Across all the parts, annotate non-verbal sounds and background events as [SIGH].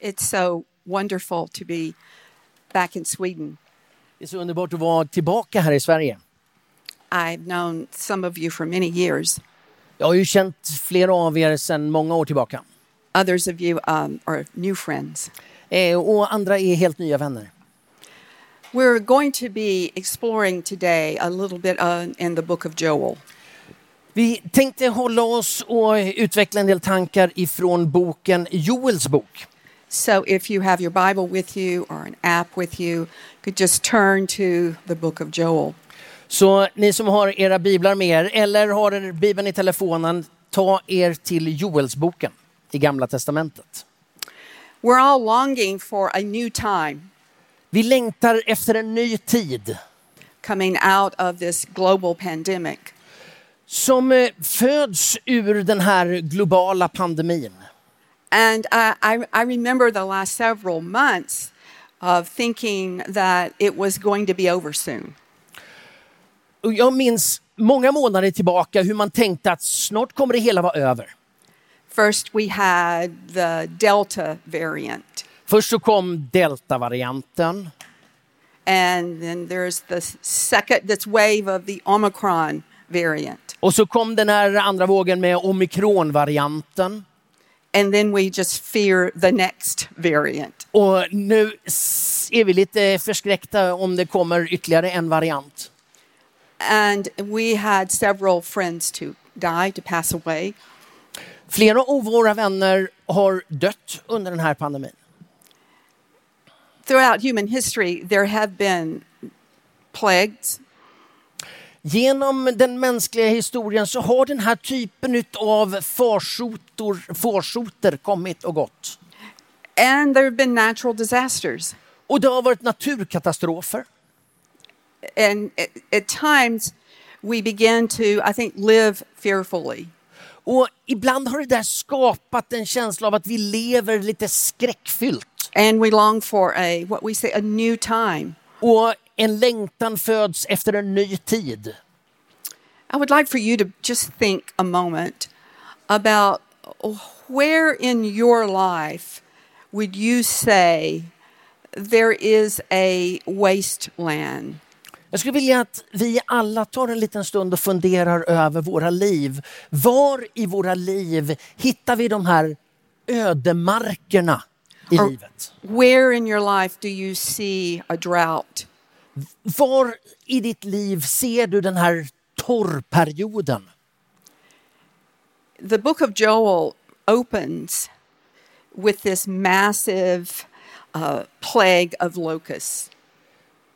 It's so wonderful to be back in Sweden. Det är så underbart att vara tillbaka här i Sverige. I've known some of you for many years. Jag har ju känt flera av er sedan många år tillbaka. Others of you um, are new friends. Eh, och andra är helt nya vänner. We're going to be exploring today a little bit uh, in the book of Joel. Vi tänkte hålla oss och utveckla en del tankar ifrån boken Joels bok. So if you have your Bible with you or an app with you, you could just turn to the book of Joel. Så ni som har era biblar med er eller har bibeln i telefonen, ta er till Joelsboken i Gamla Testamentet. We're all longing for a new time Vi längtar efter en ny tid coming out of this global pandemic. som eh, föds ur den här globala pandemin. And I, I, I remember the last several months of thinking that it was going to be over soon. Och jag minns många månader tillbaka hur man tänkte att snart kommer det hela vara över. First, we had the Delta variant, Först så kom deltavarianten and then there's the second, this wave of the Omicron variant. och så kom den här andra vågen med omikronvarianten. And then we just fear the next variant. Och nu är vi lite förskräckta om det kommer ytterligare en variant. And we had several friends to die, to pass away. Flera av våra vänner har dött under den här pandemin. Throughout human history, there have been plagues, Genom den mänskliga historien så har den här typen av farsoter, farsoter kommit och gått. and there have been natural disasters. Och det har varit naturkatastrofer. And at, times, we begin to, I think, live fearfully. Och ibland har det där skapat en känsla av att vi lever lite skräckfyllt. And we long for a, what we say, a new time. Och en längtan föds efter en ny tid. I would like for you to just think a moment about where in your life would you say there is a wasteland? Jag skulle vilja att vi alla tar en liten stund och funderar över våra liv. Var i våra liv hittar vi de här ödemarkerna i Or livet? where in your life do you see a drought? Var i ditt liv ser du den här torrperioden? The book of Joel opens with this massive uh, plague of locusts.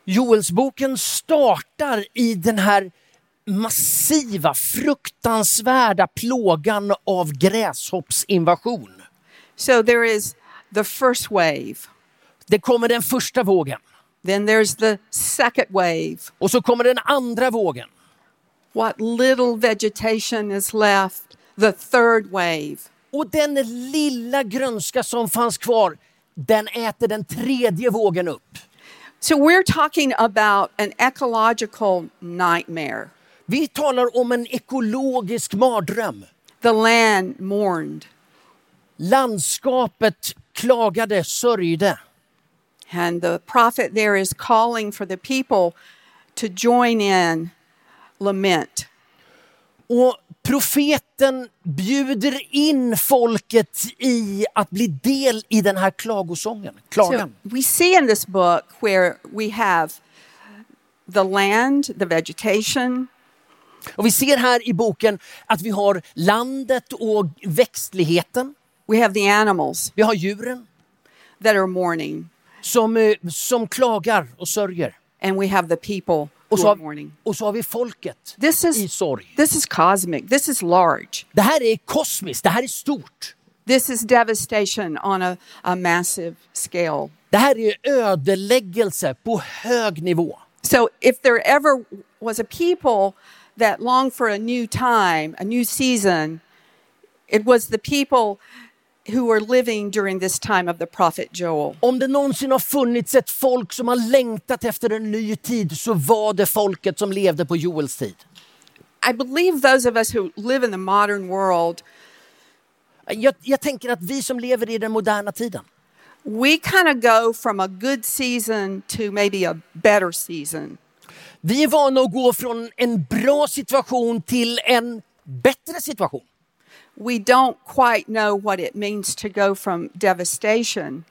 Joelsboken startar i den här massiva, fruktansvärda plågan av gräshoppsinvasion. So there is the first wave, Det kommer den första vågen then there's the second wave. och så kommer den andra vågen. What little vegetation is left, the third wave. Och den lilla grönska som fanns kvar, den äter den tredje vågen upp. So we're talking about an ecological nightmare. Vi talar om en ekologisk mardröm. The land mourned, Landskapet klagade, sörjde. And the prophet there is calling for the people to join in lament. Och profeten bjuder in folket i att bli del i den här klagosången, So klagan. we see in this book where we have the land, the vegetation, Och vi ser här i boken att vi har landet och växtligheten. we have the animals Vi har djuren that are mourning, som, eh, som klagar och sörjer. and we have the people Och så, har, och så har vi folket This i is sorg. this is cosmic. This is large. Det här är kosmiskt, det här är stort. This is devastation on a, a massive scale. Det här är ödeläggelse på hög nivå. So if there ever was a people that longed for a new time, a new season, it was the people who were living during this time of the prophet Joel. Om det någonsin har funnits ett folk som har längtat efter en ny tid så var det folket som levde på Joels tid. I believe those of us who live in the modern world Jag, jag tänker att vi som lever i den moderna tiden, we kind of go from a good season to maybe a better season. Vi är vana att gå från en bra situation till en bättre situation. We don't quite know what it means to go from devastation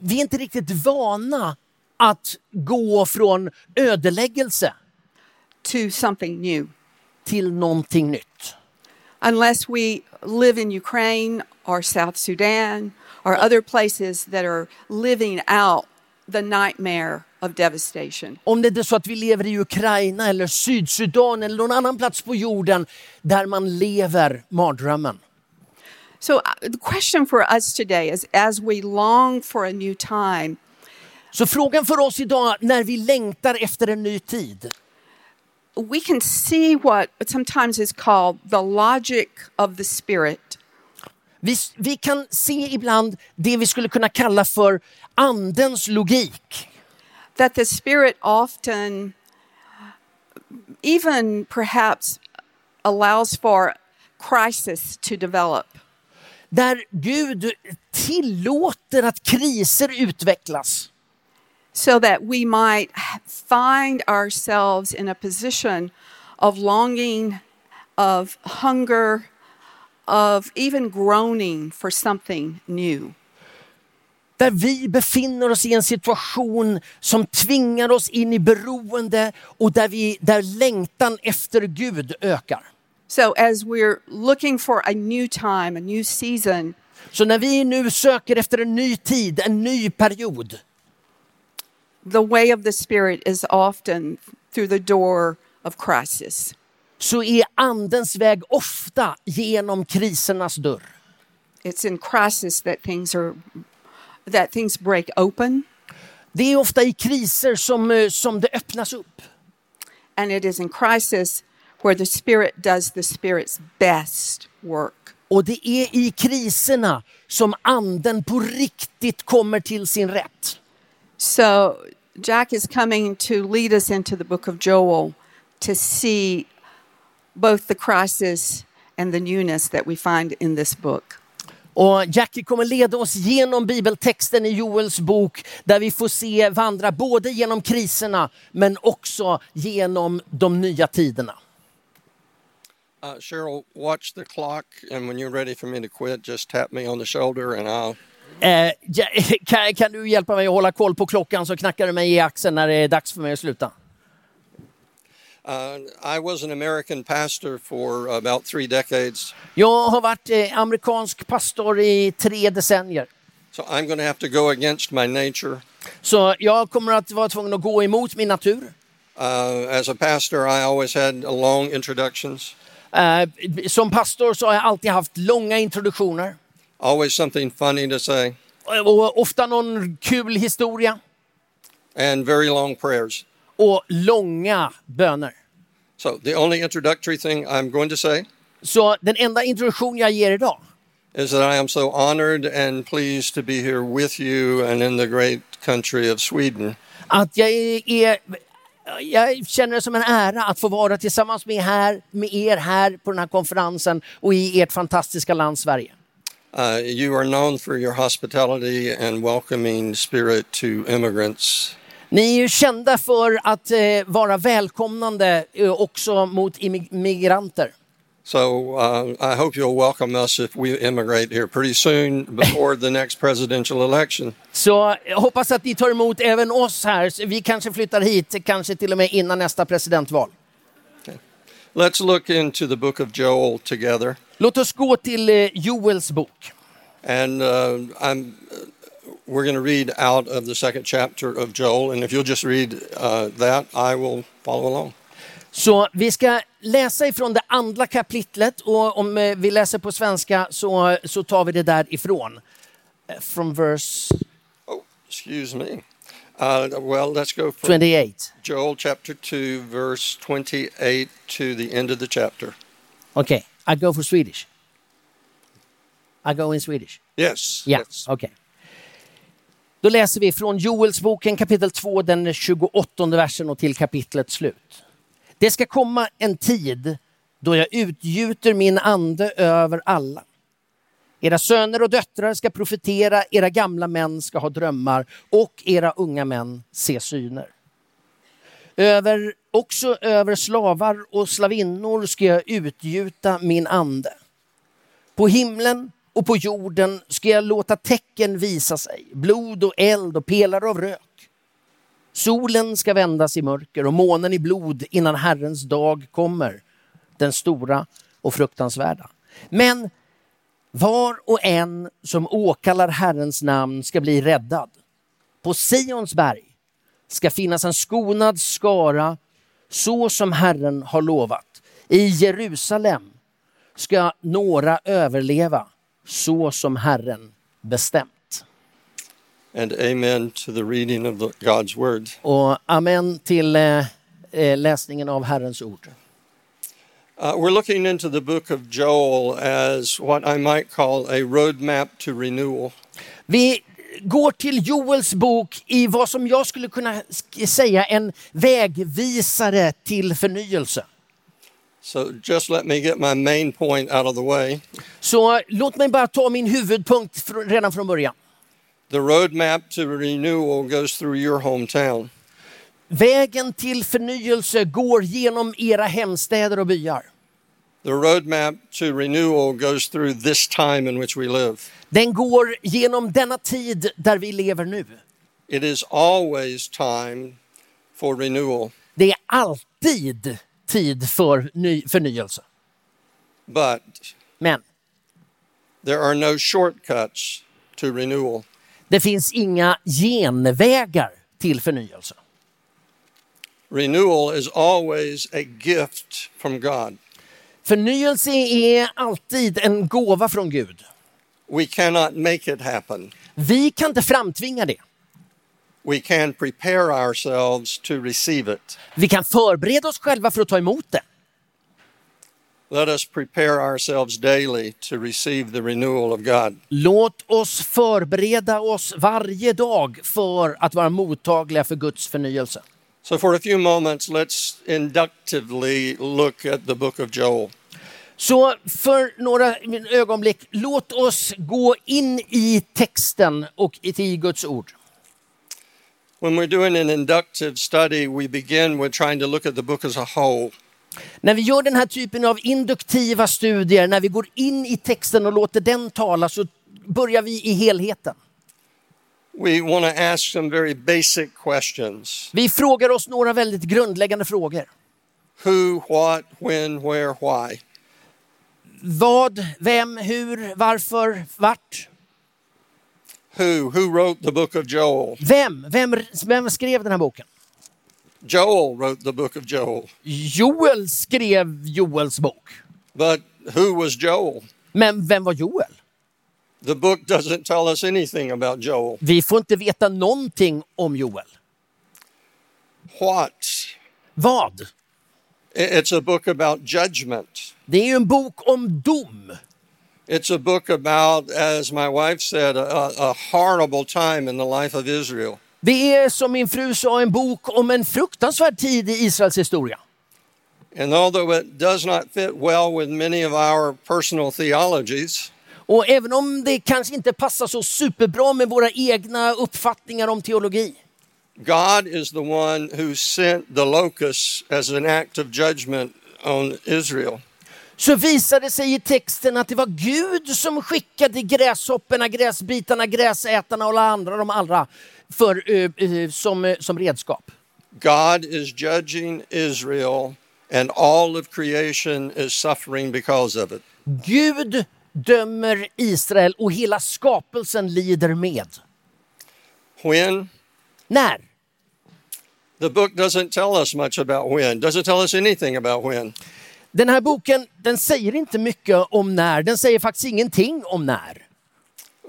Vi är inte riktigt vana att gå från ödeläggelse to something new. till någonting nytt. Unless we live in Ukraine or South Sudan or other places that are living out the nightmare of devastation. Om det är så att vi lever i Ukraina eller Sydsudan eller någon annan plats på jorden där man lever mardrömmen. So, uh, the question for us today is as we long for a new time, Så frågan för oss idag när vi längtar efter en ny tid. we can see what sometimes is called the logic of the Spirit. Vi, vi kan se ibland det vi skulle kunna kalla för andens logik. That the Spirit often, even perhaps, allows for crisis to develop. Där Gud tillåter att kriser utvecklas. so that we might find ourselves in a position of longing, of hunger, of even groaning for something new. Där vi befinner oss i en situation som tvingar oss in i beroende och där, vi, där längtan efter Gud ökar. So, as we're looking for a new time, a new season, Så när vi nu söker efter en ny tid, en ny period, the way of the Spirit is often through the door of crisis. så är andens väg ofta genom krisernas dörr. It's in crisis that things are that things break open, Det är ofta i kriser som, eh, som det öppnas upp. and it is in crisis where the Spirit does the Spirit's best work. Och det är i kriserna som anden på riktigt kommer till sin rätt. So, Jack is coming to lead us into the book of Joel to see both the crisis and the newness that we find in this book. Och Jackie kommer leda oss genom bibeltexten i Joels bok där vi får se vandra både genom kriserna men också genom de nya tiderna. Uh, Cheryl, watch the clock, and when you're ready for me to quit, just tap me on the shoulder, and I'll. Eh, [LAUGHS] kan, kan du hjälpa mig att hålla koll på klockan så knackar du mig i axeln när det är dags för mig att sluta? Uh, I was an American pastor for about three decades, Jag har varit eh, amerikansk pastor i tre decennier. so I'm going to have to go against my nature. Så jag kommer att vara tvungen att gå emot min natur. Uh, as a pastor, I always had long introductions, Eh, som pastor så har jag alltid haft långa introduktioner. always something funny to say, Och ofta någon kul historia. and very long prayers. Och långa böner. So the only introductory thing I'm going to say Så den enda introduktion jag ger idag is that I am so honored and pleased to be here with you and in the great country of Sweden. att jag är, jag känner det som en ära att få vara tillsammans med, här, med er här på den här konferensen och i ert fantastiska land Sverige. Uh, you are known for your hospitality and welcoming spirit to immigrants. Ni är ju kända för att eh, vara välkomnande eh, också mot immigranter. So uh, I hope you'll welcome us if we immigrate here pretty soon before the next presidential election. Så jag hoppas att ni tar emot även oss här. Vi kanske flyttar hit, kanske till och med innan nästa presidentval. Let's look into the book of Joel together. Låt oss gå till eh, Joels bok. And uh, I'm, we're going to read out of the second chapter of Joel. And if you'll just read uh, that, I will follow along. Så vi ska läsa ifrån det andra kapitlet och om eh, vi läser på svenska så, så tar vi det därifrån. Eh, From verse Oh, excuse me. Uh, well, let's go from 28. Joel chapter 2, verse 28 to the end of the chapter. Okay, I go for Swedish. I go in Swedish. Yes. Ja, yes. okej. Då läser vi från Joels boken kapitel 2, den 28 versen och till kapitlets slut. Det ska komma en tid då jag utgjuter min ande över alla. Era söner och döttrar ska profetera, era gamla män ska ha drömmar och era unga män se syner. Över, också över slavar och slavinnor ska jag utgjuta min ande. På himlen och på jorden ska jag låta tecken visa sig, blod och eld och pelare av rök. Solen ska vändas i mörker och månen i blod innan Herrens dag kommer, den stora och fruktansvärda. Men var och en som åkallar Herrens namn ska bli räddad. På Sions berg ska finnas en skonad skara så som Herren har lovat. I Jerusalem ska några överleva så som Herren bestämt. And amen to the reading of the, God's word. Och amen till eh, eh, läsningen av Herrens ord. Uh, we're looking into the book of Joel as what I might call a roadmap to renewal. Vi går till Joels bok i vad som jag skulle kunna säga en vägvisare till förnyelse. So just let me get my main point out of the way. Så låt mig bara ta min huvudpunkt redan från början. The roadmap to renewal goes through your hometown. Vägen till förnyelse går genom era hemstäder och byar. The roadmap to renewal goes through this time in which we live. Den går genom denna tid där vi lever nu. It is always time for renewal, Det är alltid tid för ny förnyelse. but Men there are no shortcuts to renewal. det finns inga genvägar till förnyelse. Renewal is always a gift from God. Förnyelse är alltid en gåva från Gud. We cannot make it happen. Vi kan inte framtvinga det. We can prepare ourselves to receive it. Vi kan förbereda oss själva för att ta emot det. Let us prepare ourselves daily to receive the renewal of God. Låt oss förbereda oss varje dag för att vara mottagliga för Guds förnyelse. So, for a few moments, let's inductively look at the book of Joel. Så för några ögonblick, låt oss gå in i texten och i Guds ord. When we're doing an inductive study, we begin with trying to look at the book as a whole. När vi gör den här typen av induktiva studier, när vi går in i texten och låter den tala, så börjar vi i helheten. We want to ask some very basic questions Vi frågar oss några väldigt grundläggande frågor. who, what, when, where, why. Vad, vem, hur, varför, vart? Who? Who wrote the book of Joel? Vem? Vem, vem skrev den här boken? Joel wrote the book of Joel. Joel skrev Joels bok. But who was Joel? Men vem var Joel? The book doesn't tell us anything about Joel. Vi får inte veta någonting om Joel. What? Vad? It's a book about judgment. Det är ju en bok om dom. It's a book about, as my wife said, a, a horrible time in the life of Israel. Det är som min fru sa en bok om en fruktansvärd tid i Israels historia. And although it does not fit well with many of our personal theologies, Och även om det kanske inte passar så superbra med våra egna uppfattningar om teologi, God is the one who sent the locusts as an act of judgment on Israel. Så visar det sig i texten att det var Gud som skickade gräshopporna, gräsbitarna, gräsätarna och alla andra de allra för, eh, eh, som, eh, som redskap. God is judging Israel, and all of creation is suffering because of it. Gud dömer Israel och hela skapelsen lider med. When? När? The book doesn't tell us much about when, doesn't tell us anything about when. Den här boken den säger inte mycket om när, den säger faktiskt ingenting om när.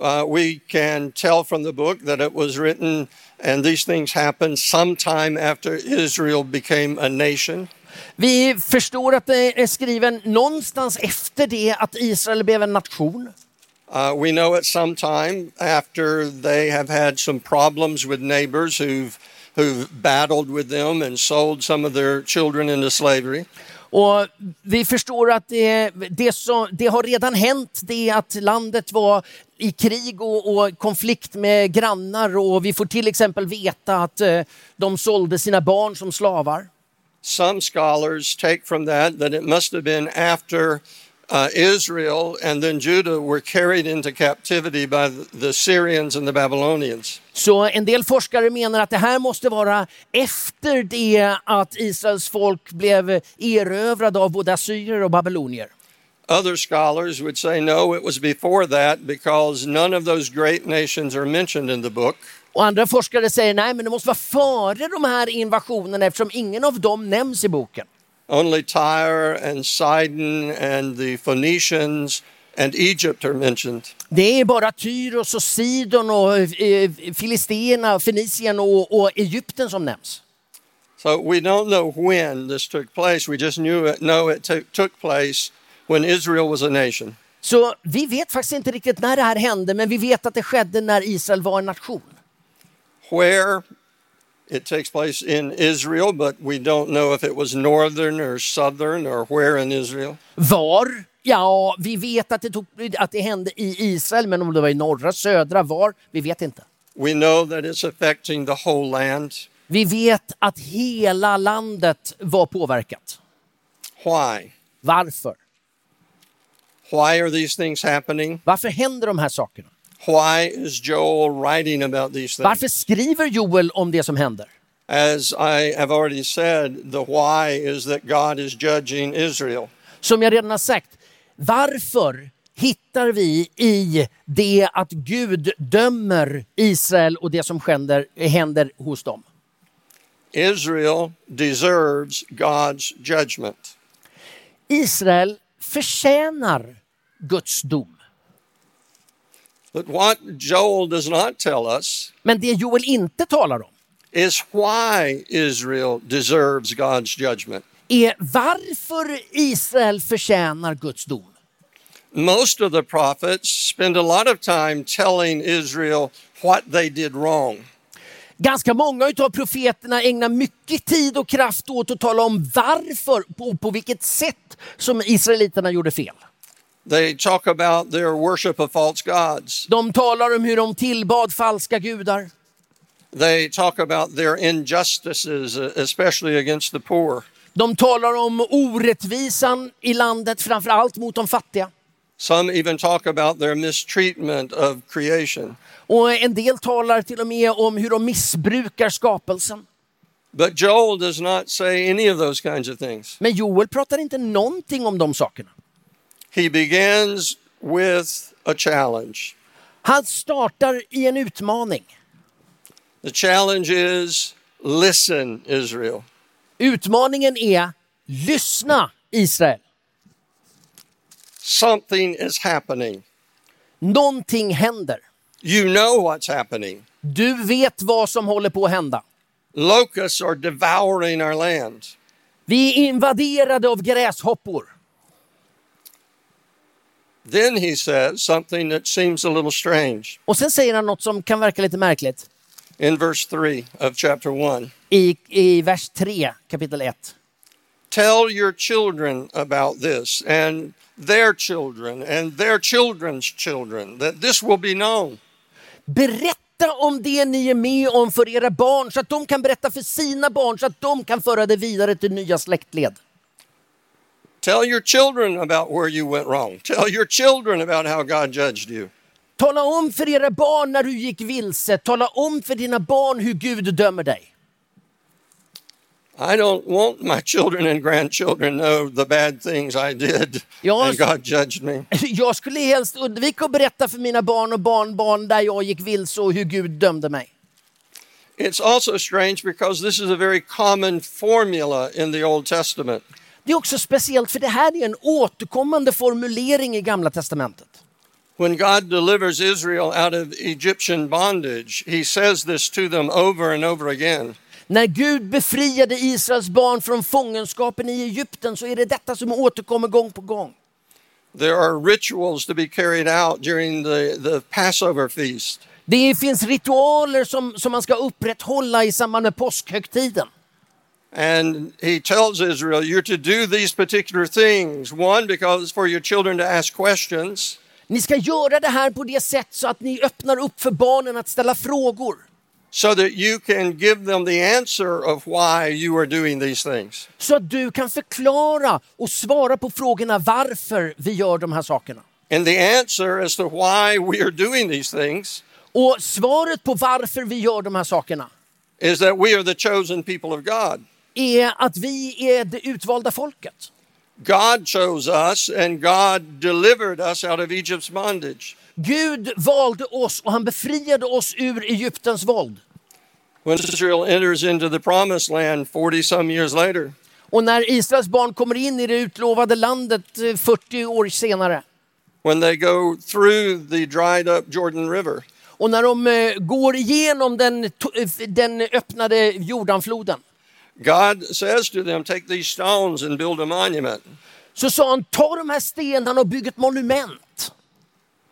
Uh, we can tell from the book that it was written and these things happened sometime after Israel became a nation. Vi förstår att det är skriven någonstans efter det att Israel blev en nation. Uh, we know it sometime after they have had some problems with neighbors who've, who've battled with them and sold some of their children into slavery. Och vi förstår att det, det, som, det har redan hänt, det att landet var i krig och, och, konflikt med grannar och vi får till exempel veta att eh, de sålde sina barn som slavar. Some scholars take from that that it must have been after uh, Israel and then Judah were carried into captivity by the Syrians and the Babylonians. Så en del forskare menar att det här måste vara efter det att Israels folk blev erövrade av både assyrier och babylonier. Other scholars would say no, it was before that because none of those great nations are mentioned in the book. Och andra forskare säger nej, men det måste vara före de här invasionerna eftersom ingen av dem nämns i boken. Only Tyre and Sidon and the Phoenicians and Egypt are mentioned. Det är bara Tyros och Sidon och eh, Filisterna, Fenicien och, och Egypten som nämns. So we don't know when this took place. We just knew it, know it took took place when Israel was a nation. Så vi vet faktiskt inte riktigt när det här hände, men vi vet att det skedde när Israel var en nation. Where it takes place in Israel, but we don't know if it was northern or southern or where in Israel. Var? Ja, vi vet att det, tog, att det hände i Israel, men om det var i norra, södra, var? Vi vet inte. We know that it's affecting the whole land. Vi vet att hela landet var påverkat. Why? Varför? Why are these things happening? Varför händer de här sakerna? Why is Joel writing about these things? Varför skriver Joel om det som händer? As I have already said, the why is that God is judging Israel. Som jag redan har sagt, varför hittar vi i det att Gud dömer Israel och det som händer, händer hos dem? Israel deserves God's judgment. Israel förtjänar Guds dom. But what Joel does not tell us Men det Joel inte talar om is why Israel deserves God's judgment. är varför Israel förtjänar Guds dom. Most of the prophets spend a lot of time telling Israel what they did wrong. Ganska många av profeterna ägnar mycket tid och kraft åt att tala om varför, på, på vilket sätt som israeliterna gjorde fel. They talk about their worship of false gods. De talar om hur de tillbad falska gudar. They talk about their injustices, especially against the poor. De talar om orättvisan i landet, framför allt mot de fattiga. Some even talk about their mistreatment of creation. Och en del talar till och med om hur de missbrukar skapelsen. But Joel does not say any of those kinds of things. Men Joel pratar inte någonting om de sakerna. He begins with a challenge. Han startar i en utmaning. The challenge is listen, Israel. Utmaningen är lyssna Israel. Something is happening. Någonting händer. You know what's happening. Du vet vad som håller på att hända. Locusts are devouring our land. Vi är invaderade av gräshoppor. Then he says something that seems a little strange Och sen säger han något som kan verka lite märkligt. in verse 3 of chapter 1. I, i vers 3, kapitel 1. Tell your children about this and their children and their children's children that this will be known. Berätta om det ni är med om för era barn så att de kan berätta för sina barn så att de kan föra det vidare till nya släktled. Tell your children about where you went wrong. Tell your children about how God judged you. Tala om för era barn när du gick vilse. Tala om för dina barn hur Gud dömer dig. I don't want my children and grandchildren know the bad things I did Ja, and God judged me. [LAUGHS] Jag skulle helst undvika att berätta för mina barn och barnbarn där jag gick vilse och hur Gud dömde mig. It's also strange because this is a very common formula in the Old Testament. Det är också speciellt för det här är en återkommande formulering i Gamla Testamentet. When God delivers Israel out of Egyptian bondage, he says this to them over and over again. När Gud befriade Israels barn från fångenskapen i Egypten så är det detta som återkommer gång på gång. There are rituals to be carried out during the, the Passover feast. Det finns ritualer som, som man ska upprätthålla i samband med påskhögtiden. And he tells Israel, You're to do these particular things. One, because for your children to ask questions. Ni ska göra det här på det sätt så att ni öppnar upp för barnen att ställa frågor. so that you can give them the answer of why you are doing these things. Så att du kan förklara och svara på frågorna varför vi gör de här sakerna. And the answer as to why we are doing these things Och svaret på varför vi gör de här sakerna is that we are the chosen people of God. Är att vi är det utvalda folket. God chose us and God delivered us out of Egypt's bondage. Gud valde oss och han befriade oss ur Egyptens våld. When Israel enters into the promised land 40 some years later, Och när Israels barn kommer in i det utlovade landet eh, 40 år senare when they go through the dried up Jordan River, och när de eh, går igenom den, eh, den öppnade Jordanfloden God says to them, Take these stones and build a monument så sa han ta de här stenarna och bygg ett monument.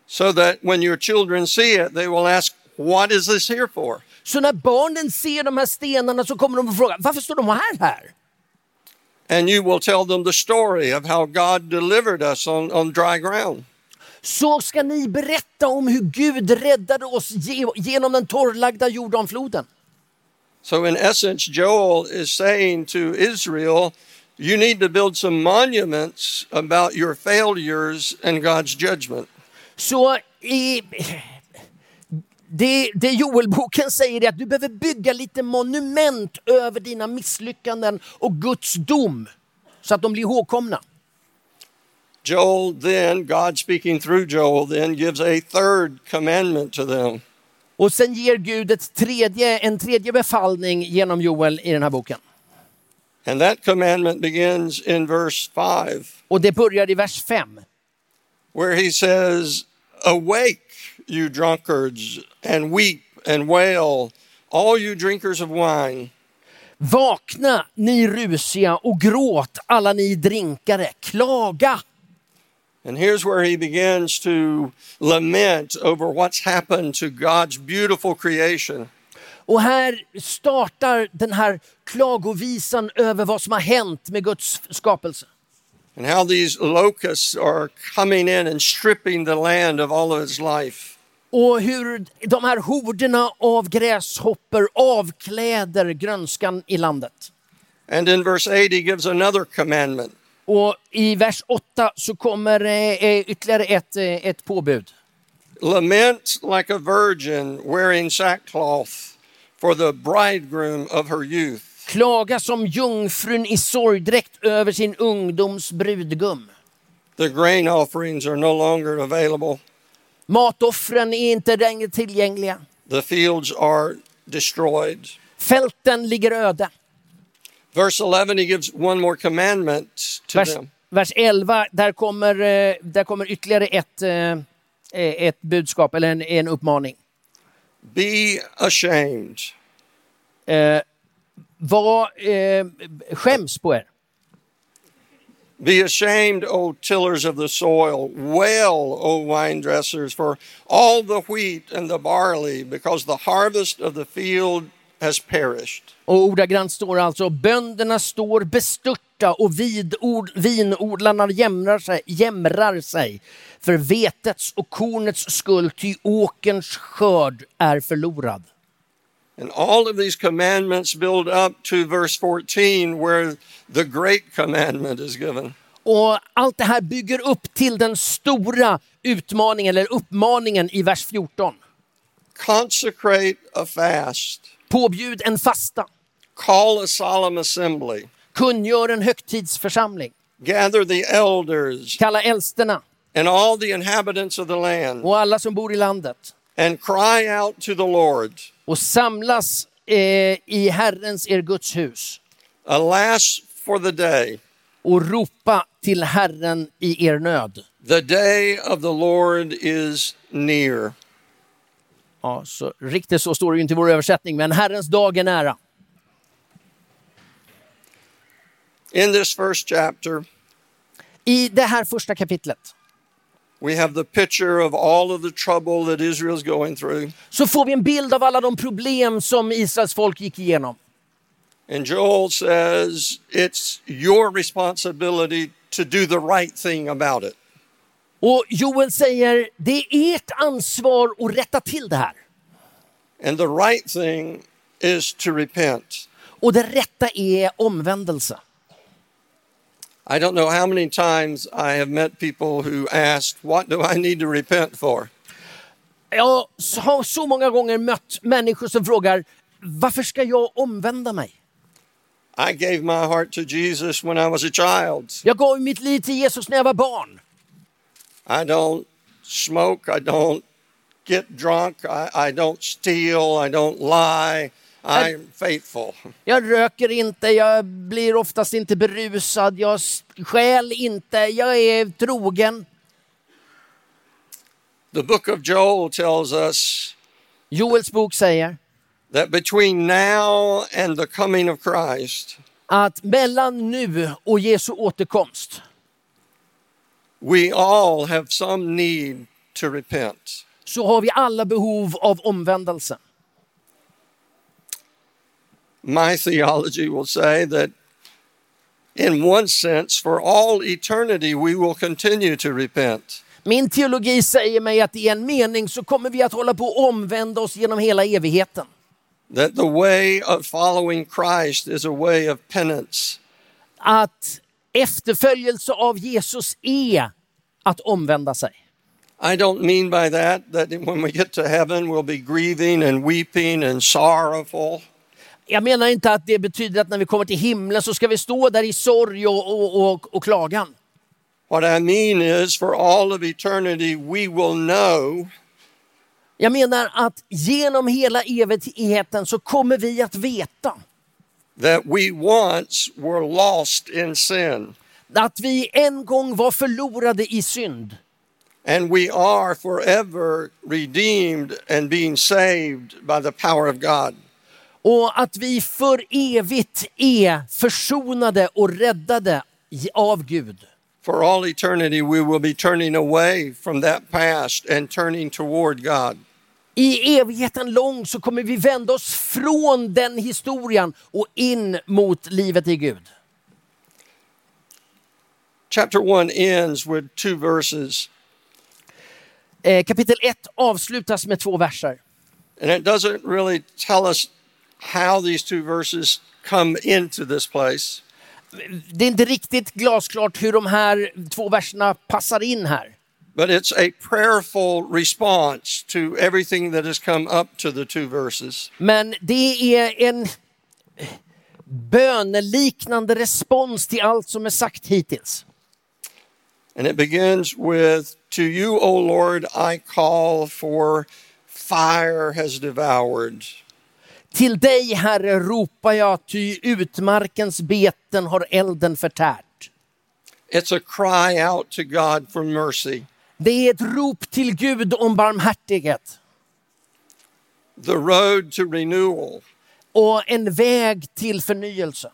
so that when your children see it, they will ask, What is this here for? Så när barnen ser de här stenarna så kommer de att fråga varför står de här här? And you will tell them the story of how God delivered us on, on dry ground. Så ska ni berätta om hur Gud räddade oss ge- genom den torrlagda Jordanfloden. So, in essence, Joel is saying to Israel, You need to build some monuments about your failures and God's judgment. Så uh, i, det, det Joelboken säger är att du behöver bygga lite monument över dina misslyckanden och Guds dom så att de blir ihågkomna. Joel then, God speaking through Joel, then gives a third commandment to them. Och sen ger Gud ett tredje, en tredje befallning genom Joel i den här boken. And that commandment begins in verse 5, Och det börjar i vers 5. where he says, Awake, you drunkards, and weep and wail, all you drinkers of wine. Vakna ni rusiga och gråt alla ni drinkare, klaga. And here's where he begins to lament over what's happened to God's beautiful creation. Och här startar den här klagovisan över vad som har hänt med Guds skapelse. and how these locusts are coming in and stripping the land of all of its life. Och hur de här horderna av gräshoppor avkläder grönskan i landet. And in verse 8, he gives another commandment Och i vers 8 så kommer eh, eh, ytterligare ett, eh, ett påbud. Lament like a virgin wearing sackcloth for the bridegroom of her youth. Klaga som jungfrun i sorgdräkt över sin ungdoms brudgum. The grain offerings are no longer available, Matoffren är inte längre tillgängliga. the fields are destroyed. Fälten ligger öde. Verse 11, he gives one more commandment to Vers, them. vers 11, där kommer, eh, där kommer ytterligare ett, eh, ett budskap eller en, en uppmaning. Be ashamed. Eh, var, eh, skäms på er. Be ashamed, O tillers of the soil. Wail, O wine dressers, for all the wheat and the barley, because the harvest of the field has perished. Och ordagrant står alltså bönderna står bestörta och vidord, vinodlarna jämrar sig, jämrar sig för vetets och kornets skull, ty åkerns skörd är förlorad. And all of these commandments build up to verse 14, where the great commandment is given. Och allt det här bygger upp till den stora utmaningen eller uppmaningen i vers 14. Consecrate a fast, Påbjud en fasta, call a solemn assembly, kungör en högtidsförsamling, gather the elders kalla äldsterna and all the inhabitants of the land, och alla som bor i landet and cry out to the Lord. och samlas eh, i Herrens, er Guds hus Alas for the day, och ropa till Herren i er nöd. the day of the Lord is near. Ja, så riktigt så står det ju inte i vår översättning, men Herrens dag är nära. In this first chapter, I det här första kapitlet we have the picture of all of the trouble that Israel's going through. så får vi en bild av alla de problem som Israels folk gick igenom. And Joel says it's your responsibility to do the right thing about it. Och Joel säger, det är ert ansvar att rätta till det här. And the right thing is to repent. Och det rätta är omvändelse. I don't know how many times I have met people who asked, What do I need to repent for? Jag har så många gånger mött människor som frågar, varför ska jag omvända mig? I gave my heart to Jesus when I was a child. Jag gav mitt liv till Jesus när jag var barn. I don't smoke, I don't get drunk, I, I don't steal, I don't lie. I'm faithful. [LAUGHS] Jag röker inte, jag blir oftast inte berusad, jag stjäl inte, jag är trogen. The book of Joel tells us Joels bok säger that between now and the coming of Christ, att mellan nu och Jesu återkomst we all have some need to repent. så har vi alla behov av omvändelse. My theology will say that in one sense, for all eternity, we will continue to repent. Min teologi säger mig att i en mening så kommer vi att hålla på att omvända oss genom hela evigheten. That the way of following Christ is a way of penance. Att efterföljelse av Jesus är att omvända sig. I don't mean by that that when we get to heaven, we'll be grieving and weeping and sorrowful. Jag menar inte att det betyder att när vi kommer till himlen så ska vi stå där i sorg och, och, och, och klagan. What I mean is, for all of eternity, we will know Jag menar att genom hela evigheten så kommer vi att veta that we once were lost in sin, att vi en gång var förlorade i synd. and we are forever redeemed and being saved by the power of God. Och att vi för evigt är försonade och räddade av Gud. For all eternity, we will be turning away from that past and turning toward God. I evigheten lång så kommer vi vända oss från den historien och in mot livet i Gud. Chapter 1 ends with two verses, Eh, kapitel 1 avslutas med två verser. and it doesn't really tell us how these two verses come into this place. Det är inte riktigt glasklart hur de här två verserna passar in här. But it's a prayerful response to everything that has come up to the two verses. Men det är en böneliknande respons till allt som är sagt hittills. And it begins with To you, O Lord, I call, for fire has devoured. Till dig, Herre, ropar jag, ty utmarkens beten har elden förtärt. It's a cry out to God for mercy. Det är ett rop till Gud om barmhärtighet The road to renewal och en väg till förnyelse.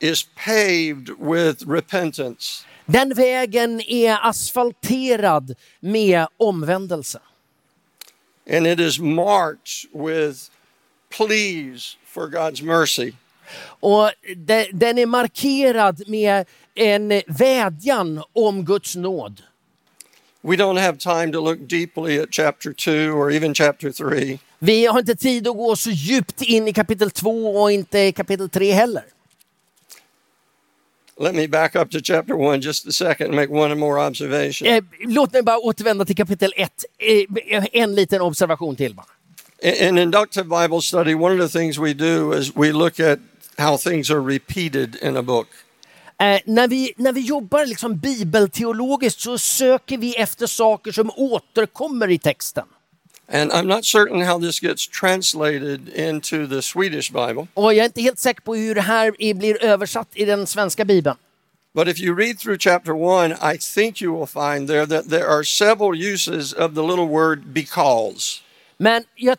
is paved with repentance. Den vägen är asfalterad med omvändelse. And it is marked with pleas for God's mercy. Och de- den är markerad med en vädjan om Guds nåd. We don't have time to look deeply at chapter 2 or even chapter 3. Vi har inte tid att gå så djupt in i kapitel 2 och inte i kapitel 3 heller. Let me back up to chapter 1 just a second and make one more observation. Eh, låt mig bara återvända till kapitel 1. Eh, en liten observation till bara. In in inductive Bible study, one of the things we do is we look at how things are repeated in a book. Eh, när, vi, när vi jobbar liksom bibelteologiskt så söker vi efter saker som återkommer i texten. And I'm not certain how this gets translated into the Swedish Bible, Och jag är inte helt säker på hur det här är- blir översatt i den svenska bibeln. but if you read through chapter 1, I think you will find there that there are several uses of the little word because. Men jag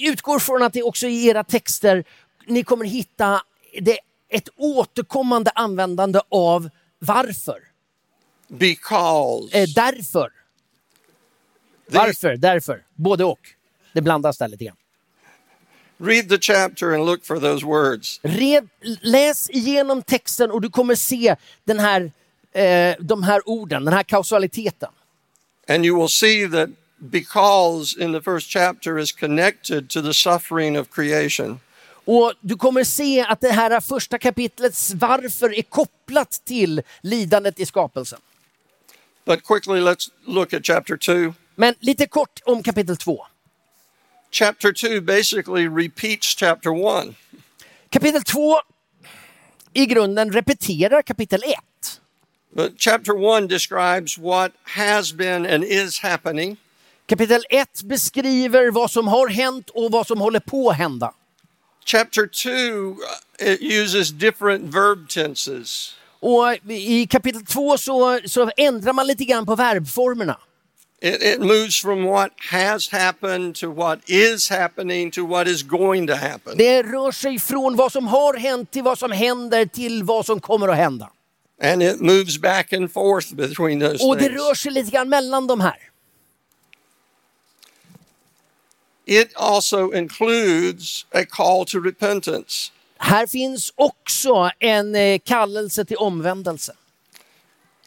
utgår från att det också i era texter, ni kommer hitta det, ett återkommande användande av varför. Because. Eh, därför. Varför, därför. Både och. Det blandas där lite grann. Read the chapter and look for those words. Red, läs igenom texten och du kommer se den här, eh, de här orden, den här kausaliteten. And you will see that because in the first chapter is connected to the suffering of creation. Och du kommer se att det här första kapitlets varför är kopplat till lidandet i skapelsen. But quickly, let's look at chapter 2. Men lite kort om kapitel 2. Chapter 2 basically repeats chapter 1. Kapitel 2 i grunden repeterar kapitel 1. But chapter 1 describes what has been and is happening. Kapitel 1 beskriver vad som har hänt och vad som håller på att hända. Chapter 2 uh, it uses different verb tenses. Och i kapitel 2 så, så ändrar man lite grann på verbformerna. It, it moves from what has happened to what is happening to what is going to happen. Det rör sig från vad som har hänt till vad som händer till vad som kommer att hända. And it moves back and forth between those Och det things. rör sig lite grann mellan de här. It also includes a call to repentance. Här finns också en eh, kallelse till omvändelse.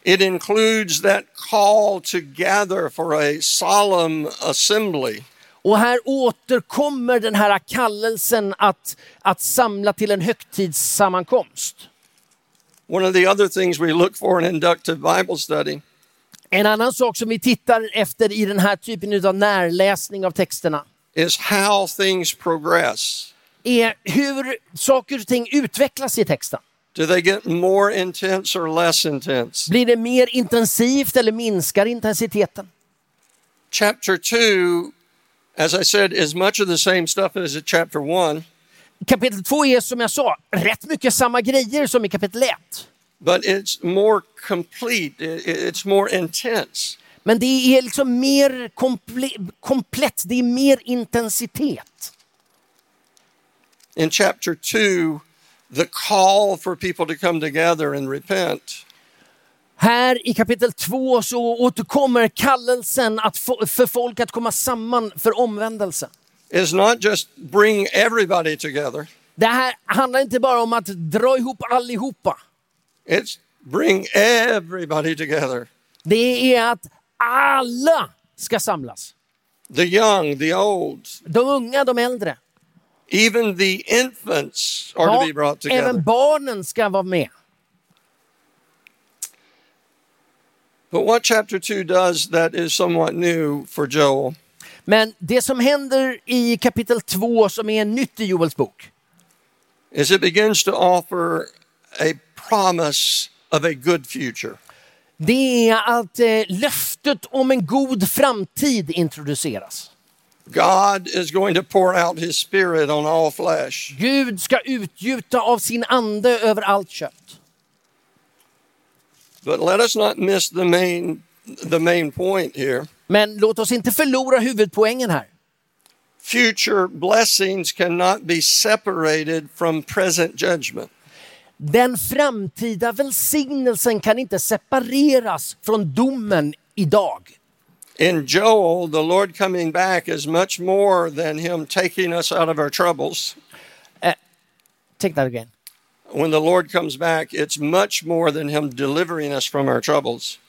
It includes that call to gather for a solemn assembly. Och här återkommer den här kallelsen att, att samla till en högtidssammankomst. One of the other things we look for in inductive Bible study En annan sak som vi tittar efter i den här typen av närläsning av texterna is how things progress. är hur saker och ting utvecklas i texten. Do they get more intense or less intense? Blir det mer intensivt eller minskar intensiteten? Chapter 2, as I said, is much of the same stuff as in chapter 1, Kapitel 2 är som jag sa rätt mycket samma grejer som i kapitel 1. but it's more complete, It- it- it's more intense. Men det är liksom mer komple- komplett, det är mer intensitet. In chapter 2, the call for people to come together and repent Här i kapitel 2 så återkommer kallelsen att få, för folk att komma samman för omvändelse. is not just bring everybody together, Det här handlar inte bara om att dra ihop allihopa. it's bring everybody together. Det är att alla ska samlas. The young, the old, De unga, de äldre. even the infants are to Ja, be brought together. även barnen ska vara med. But what chapter 2 does that is somewhat new for Joel Men det som händer i kapitel 2 som är nytt i Joels bok, is it begins to offer a promise of a good future. Det är att eh, löftet om en god framtid introduceras. God is going to pour out his spirit on all flesh. Gud ska utgjuta av sin ande över allt kött. But let us not miss the main the main point here. Men låt oss inte förlora huvudpoängen här. Future blessings cannot be separated from present judgment. Den framtida välsignelsen kan inte separeras från domen idag. In Joel, the Lord coming back is much more than him taking us out of our troubles. Take that again. When the Lord comes back, it's much more than him delivering us from our troubles.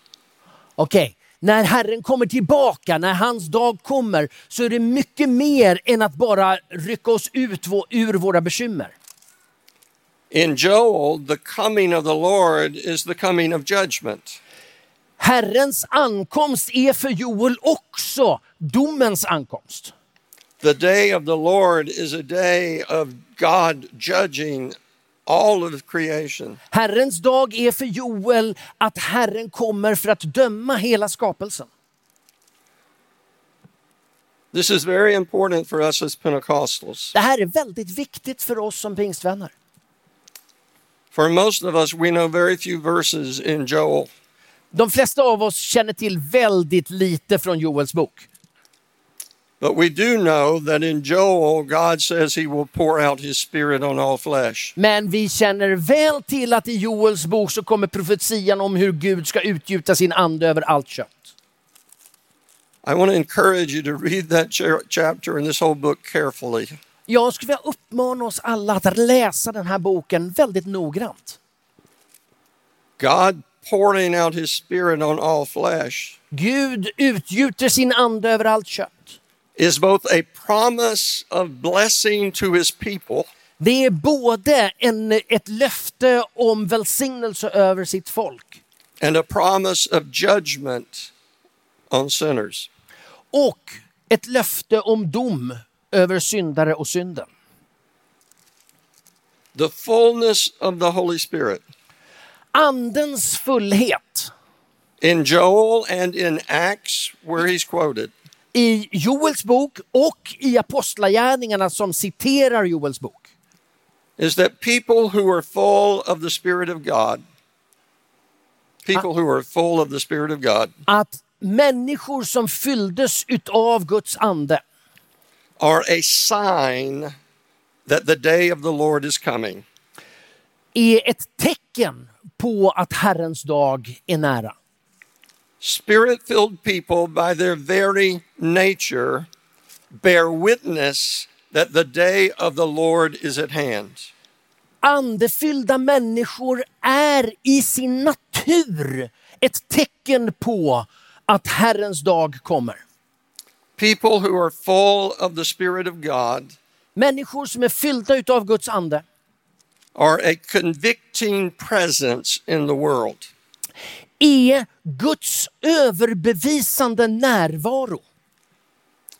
Okej, när Herren kommer tillbaka, när hans dag kommer, så är det mycket mer än att bara rycka oss ut ur våra bekymmer. In Joel, the coming of the Lord is the coming of judgment. Herrens ankomst är för Joel också domens ankomst. The day of the Lord is a day of God judging all of creation. Herrens dag är för Joel att Herren kommer för att döma hela skapelsen. This is very important for us as Pentecostals. Det här är väldigt viktigt för oss som pingstvänner. For most of us, we know very few verses in Joel. De flesta av oss känner till väldigt lite från Joels bok. But we do know that in Joel, God says he will pour out his spirit on all flesh. Men vi känner väl till att i Joels bok så kommer profetian om hur Gud ska utgjuta sin ande över allt kött. I want to encourage you to read that cha- chapter and this whole book carefully. Jag skulle vilja uppmana oss alla att läsa den här boken väldigt noggrant. God pouring out his spirit on all flesh Gud utgjuter sin ande över allt kött. is both a promise of blessing to his people Det är både en, ett löfte om välsignelse över sitt folk and a promise of judgment on sinners. och ett löfte om dom över syndare och synden. The fullness of the Holy Spirit. Andens fullhet. In Joel and in Acts, where he's quoted, i Joels bok och i Apostlagärningarna som citerar Joels bok. Is that people who are full of the Spirit of God, people who are full of the Spirit of God, att människor som fylldes utav Guds ande are a sign that the day of the Lord is coming. är ett tecken på att Herrens dag är nära. Spirit filled people, by their very nature, bear witness that the day of the Lord is at hand. Andefyllda människor är i sin natur ett tecken på att Herrens dag kommer. People who are full of the Spirit of God Människor som är fyllda utav Guds ande are a convicting presence in the world. är Guds överbevisande närvaro.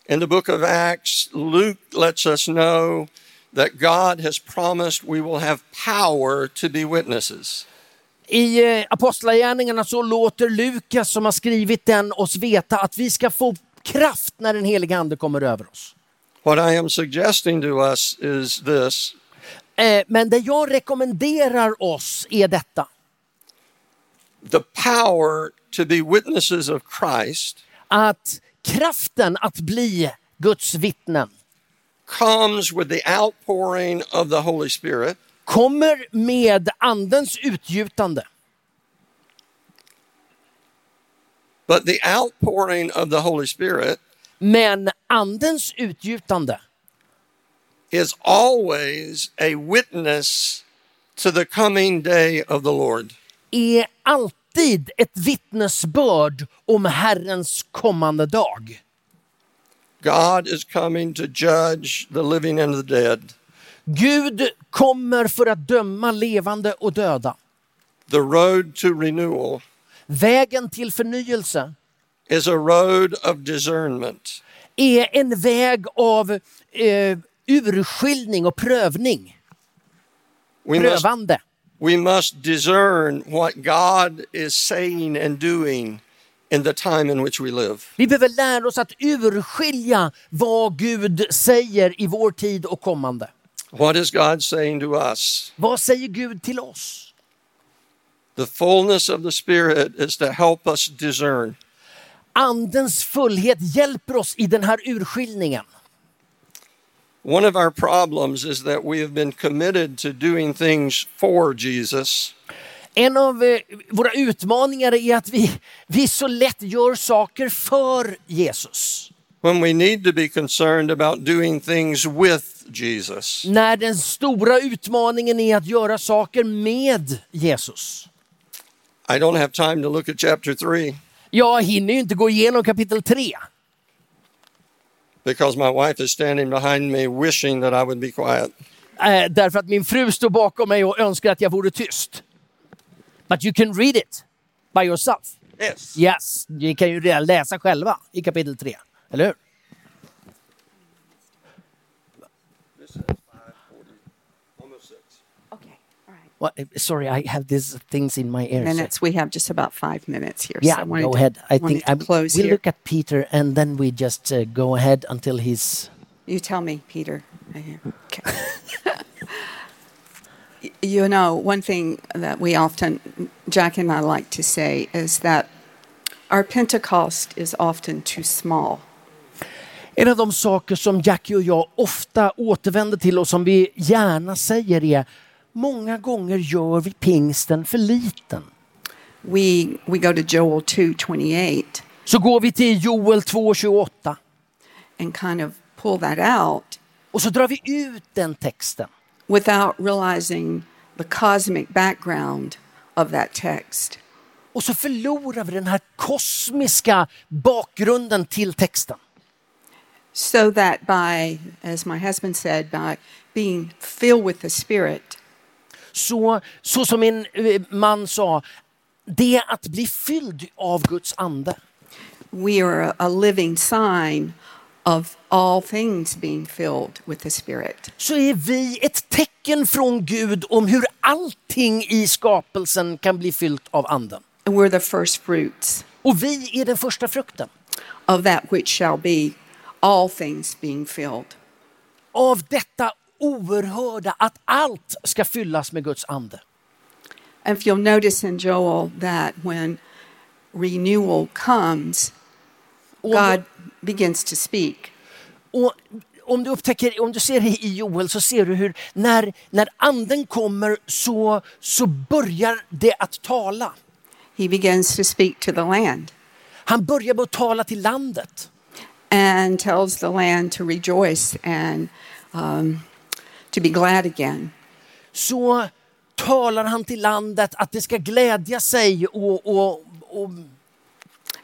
In the book of Acts, Luke lets us know that God has promised we will have power to be witnesses. I eh, Apostlagärningarna så låter Lukas som har skrivit den oss veta att vi ska få kraft när den heliga ande kommer över oss. What I am suggesting to us is this Eh, Men det jag rekommenderar oss är detta. the power to be witnesses of Christ Att kraften att bli Guds vittnen comes with the outpouring of the Holy Spirit, kommer med andens utgjutande. But the outpouring of the Holy Spirit Men andens utgjutande is always a witness to the coming day of the Lord. är alltid ett vittnesbörd om Herrens kommande dag. God is coming to judge the living and the dead. Gud kommer för att döma levande och döda. The road to renewal Vägen till förnyelse is a road of discernment. är en väg av eh, urskiljning och prövning. We must, Prövande. we must discern what God is saying and doing in the time in which we live. Vi behöver lära oss att urskilja vad Gud säger i vår tid och kommande. What is God saying to us? Vad säger Gud till oss? The fullness of the Spirit is to help us discern. Andens fullhet hjälper oss i den här urskiljningen. One of our problems is that we have been committed to doing things for Jesus En av eh, våra utmaningar är att vi, vi så lätt gör saker för Jesus. when we need to be concerned about doing things with Jesus. När den stora utmaningen är att göra saker med Jesus. I don't have time to look at chapter 3 Jag hinner ju inte gå igenom kapitel 3. because my wife is standing behind me wishing that I would be quiet. Eh, därför att min fru står bakom mig och önskar att jag vore tyst. But you can read it by yourself. Yes. Yes, ni kan ju redan läsa själva i kapitel 3. Eller hur? What, sorry, I have these things in my ears. Minutes. We have just about five minutes here. Yeah, so go to- ahead. I think I, close we here. look at Peter and then we just uh, go ahead until he's. You tell me, Peter. Okay. [LAUGHS] You know, one thing that we often, Jack and I like to say, is that our Pentecost is often too small. En av de saker som Jackie och jag ofta återvänder till och som vi gärna säger är många gånger gör vi pingsten för liten. We we go to Joel two twenty eight Så går vi till Joel 2.28 and kind of pull that out Och så drar vi ut den texten. without realizing the cosmic background of that text. Och så förlorar vi den här kosmiska bakgrunden till texten. So that by, as my husband said, by being filled with the Spirit, Så, så som min eh, man sa, det är att bli fylld av Guds ande. we are a, a living sign of all things being filled with the Spirit. Så är vi ett tecken från Gud om hur allting i skapelsen kan bli fyllt av anden. And we're the first fruits Och vi är den första frukten of that which shall be all things being filled. av detta oerhörda att allt ska fyllas med Guds ande. And if you'll notice in Joel that when renewal comes, God begins to speak. och om du upptäcker, om du ser det i Joel så ser du hur när, när anden kommer så, så börjar det att tala. He begins to speak to the land Han börjar med att tala till landet. and tells the land to rejoice and um, to be glad again. Så talar han till landet att det ska glädja sig och, och, och,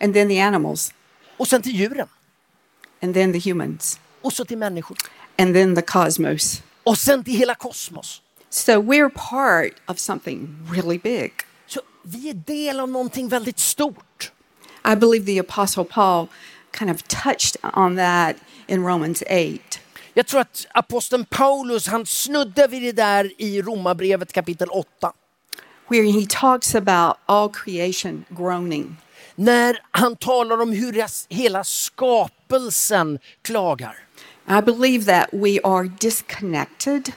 And then the animals, och sen till djuren. and then the humans, Och så till människor. and then the cosmos. Och sen till hela kosmos. So we're part of something really big. Så vi är del av någonting väldigt stort. I believe the Apostle Paul kind of touched on that in Romans 8. Jag tror att aposteln Paulus han snuddar vid det där i Romarbrevet kapitel 8. where he talks about all creation groaning. När han talar om hur hela skapelsen klagar. I believe that we are disconnected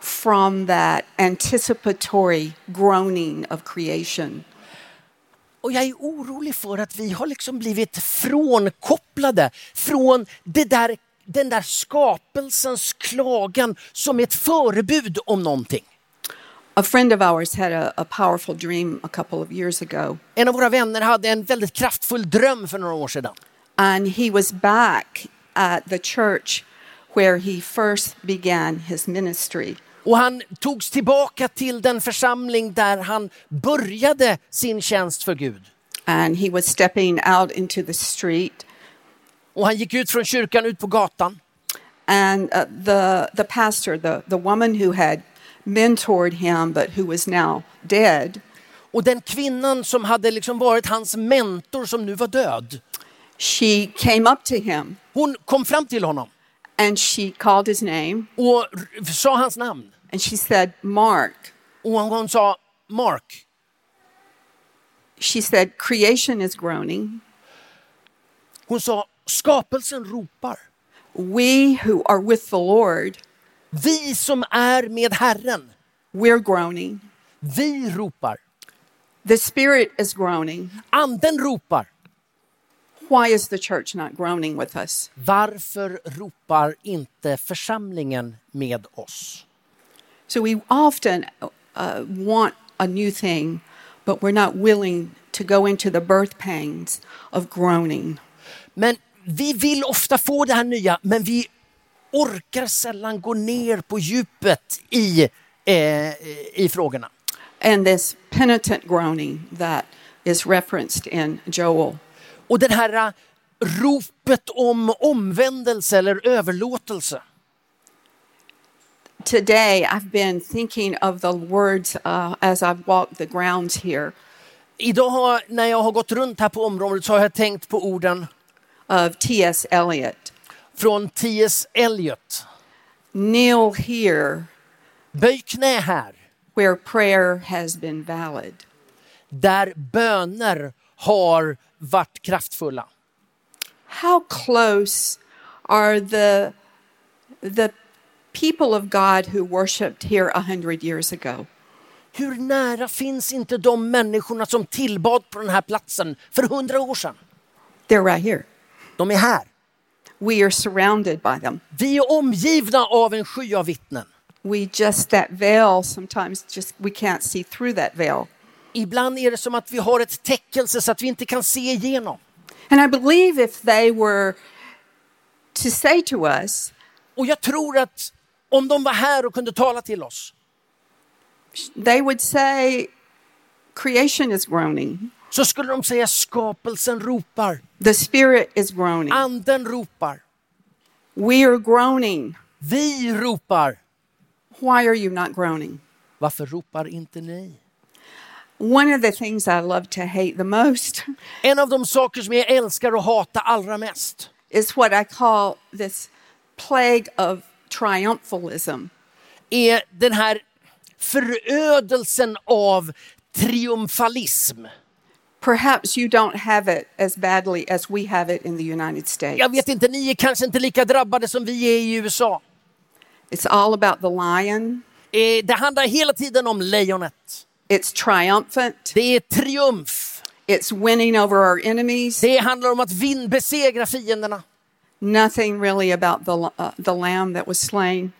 from that anticipatory groaning of creation. Och jag är orolig för att vi har liksom blivit frånkopplade från det där, den där skapelsens klagan som ett förebud om någonting. A friend of ours had a, a powerful dream a couple of years ago, En av våra vänner hade en väldigt kraftfull dröm för några år sedan. and he was back at the church where he first began his ministry. Och han togs tillbaka till den församling där han började sin tjänst för Gud. And he was stepping out into the street, Och han gick ut från kyrkan ut på gatan. and uh, the, the pastor, the, the woman who had mentored him but who was now dead, Och den kvinnan som hade liksom varit hans mentor som nu var död. she came up to him Hon kom fram till honom and she called his name och sa hans namn. and she said, Mark. Och hon, hon sa Mark. She said, Creation is groaning. Hon sa skapelsen ropar. We who are with the Lord, Vi som är med Herren, we're groaning. vi ropar. The Spirit is groaning. Anden ropar. Why is the church not groaning with us? Varför ropar inte församlingen med oss? So we often uh, want a new thing, but we're not willing to go into the birth pangs of groaning. Men vi vill ofta få det här nya, men vi orkar sällan gå ner på djupet i, eh, i frågorna. And this penitent groaning that is referenced in Joel. Och det här eh, ropet om omvändelse eller överlåtelse. Today, I've been thinking of the words uh, as I've walked the grounds here Idag har, när jag har gått runt här på området så har jag tänkt på orden of T.S. Eliot. från T.S. Eliot. Kneel here Böj knä här, where prayer has been valid. där böner har varit kraftfulla. How close are the, the people of God who worshiped here a hundred years ago? Hur nära finns inte de människorna som tillbad på den här platsen för hundra år sedan? They're right here. De är här. We are surrounded by them. Vi är omgivna av en sky av vittnen. We just, that veil, sometimes just we can't see through that veil. Ibland är det som att vi har ett täckelse så att vi inte kan se igenom. And I believe if they were to say to us, och jag tror att om de var här och kunde tala till oss they would say creation is groaning, så skulle de säga skapelsen ropar, the spirit is groaning, anden ropar, we are groaning. vi ropar. Why are you not groaning? Varför ropar inte ni? One of the things I love to hate the most En av de saker som jag älskar och hatar allra mest is what I call this plague of triumphalism. är den här förödelsen av triumfalism. Perhaps you don't have it as badly as we have it in the United States. Jag vet inte, ni är kanske inte lika drabbade som vi är i USA. It's all about the lion. Eh, Det handlar hela tiden om lejonet. It's triumphant. Det är triumf. It's winning over our enemies. Det handlar om att vin besegra fienderna. Nothing really about the uh, the lamb that was slain.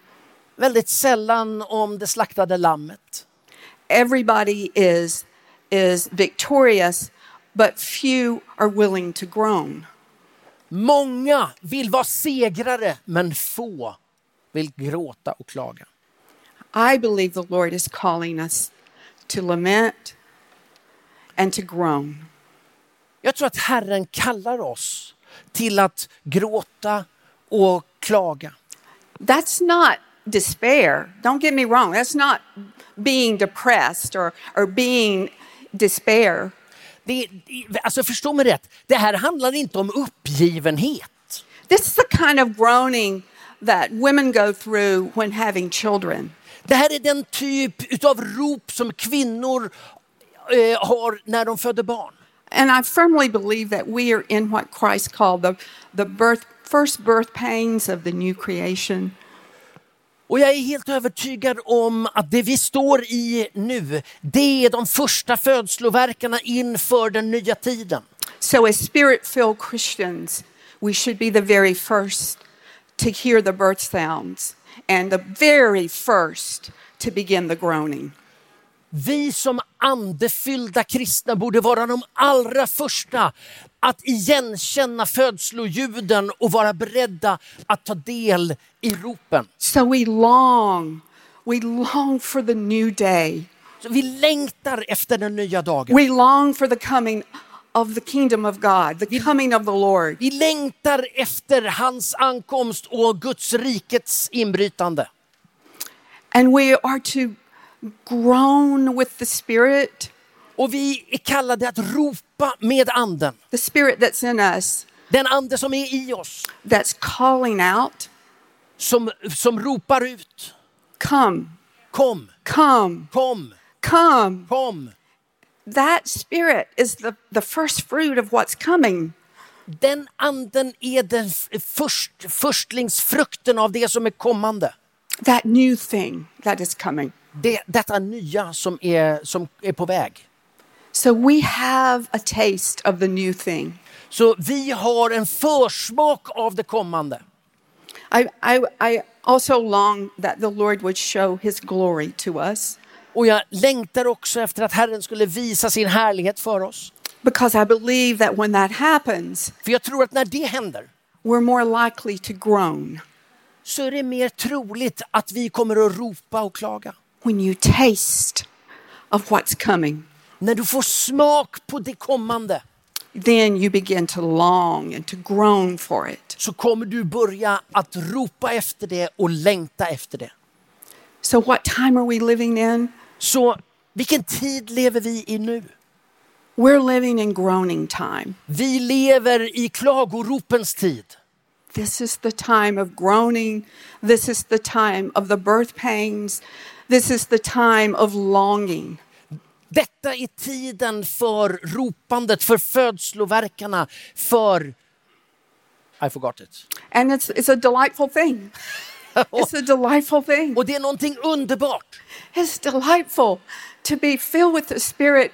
Väldigt sällan om det slaktade lammet. Everybody is is victorious, but few are willing to groan. Många vill vara segrare, men få vill gråta och klaga. I believe the Lord is calling us to lament and to groan. Jag tror att Herren kallar oss till att gråta och klaga. That's not despair. Don't get me wrong. That's not being depressed or, or being despair. Det, alltså förstå mig rätt, det här handlar inte om uppgivenhet. This is the kind of groaning that women go through when having children. Det här är den typ av rop som kvinnor eh, har när de föder barn. And I firmly believe that we are in what Christ called the, the birth, first birth pains of the new creation. Och jag är helt övertygad om att det vi står i nu, det är de första födsloverkarna inför den nya tiden. So, as spirit filled Christians, we should be the very first to hear the birth sounds and the very first to begin the groaning. Vi som andefyllda kristna borde vara de allra första att igenkänna födsloljuden och vara beredda att ta del i ropen. So, we long, we long for the new day. Så vi längtar efter den nya dagen. We long for the coming of the kingdom of God, the coming of the Lord. Vi längtar efter hans ankomst och Guds rikets inbrytande. And we are to groan with the Spirit, Och vi är kallade att ropa med anden. the Spirit that's in us, Den ande som är i oss, that's calling out, som, som ropar ut. Come, Kom, come, kom, come. kom. That Spirit is the, the first fruit of what's coming. Den anden är den först, förstlingsfrukten av det som är kommande. That new thing that is coming. Det, detta nya som är, som är på väg. So we have a taste of the new thing. Så vi har en försmak av det kommande. I, I, I also long that the Lord would show his glory to us Och jag längtar också efter att Herren skulle visa sin härlighet för oss. because I believe that when that happens, För jag tror att när det händer we're more likely to groan. så är det mer troligt att vi kommer att ropa och klaga. When you taste of what's coming, När du får smak på det kommande then you begin to long and to groan for it. så kommer du börja att ropa efter det och längta efter det. So, what time are we living in? Så vilken tid lever vi i nu? We're living in groaning time. Vi lever i klagoropens tid. This is the time of groaning. This is the time of the birth pains. This is the time of longing. Detta är tiden för ropandet, för födsloverkarna, för... I forgot it. And it's, it's a delightful thing. [LAUGHS] It's a delightful thing. Och det är någonting underbart. It's delightful to be filled with the Spirit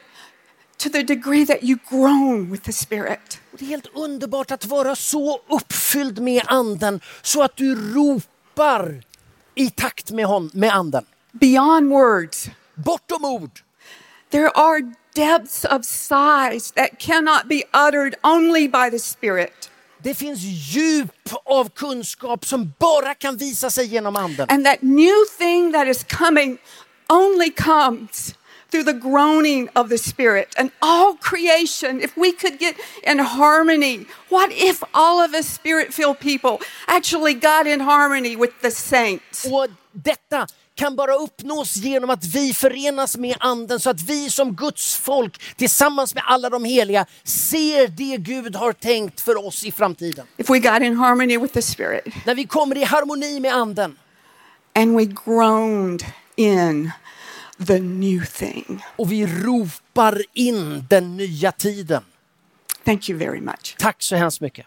to the degree that you groan with the Spirit. Och Det är helt underbart att vara så uppfylld med anden så att du ropar i takt med, hon, med anden. Beyond words, Bortom ord. there are depths of sighs that cannot be uttered only by the Spirit. Det finns djup av kunskap som bara kan visa sig genom anden. And that new thing that is coming only comes through the groaning of the Spirit. And all creation, if we could get in harmony, what if all of us spirit filled people actually got in harmony with the saints? Och detta kan bara uppnås genom att vi förenas med anden så att vi som Guds folk tillsammans med alla de heliga ser det Gud har tänkt för oss i framtiden. If we got in harmony with the Spirit När vi kommer i harmoni med anden and we groaned in the new thing. och vi ropar in den nya tiden. Thank you very much. Tack så hemskt mycket.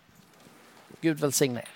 Gud välsigne er.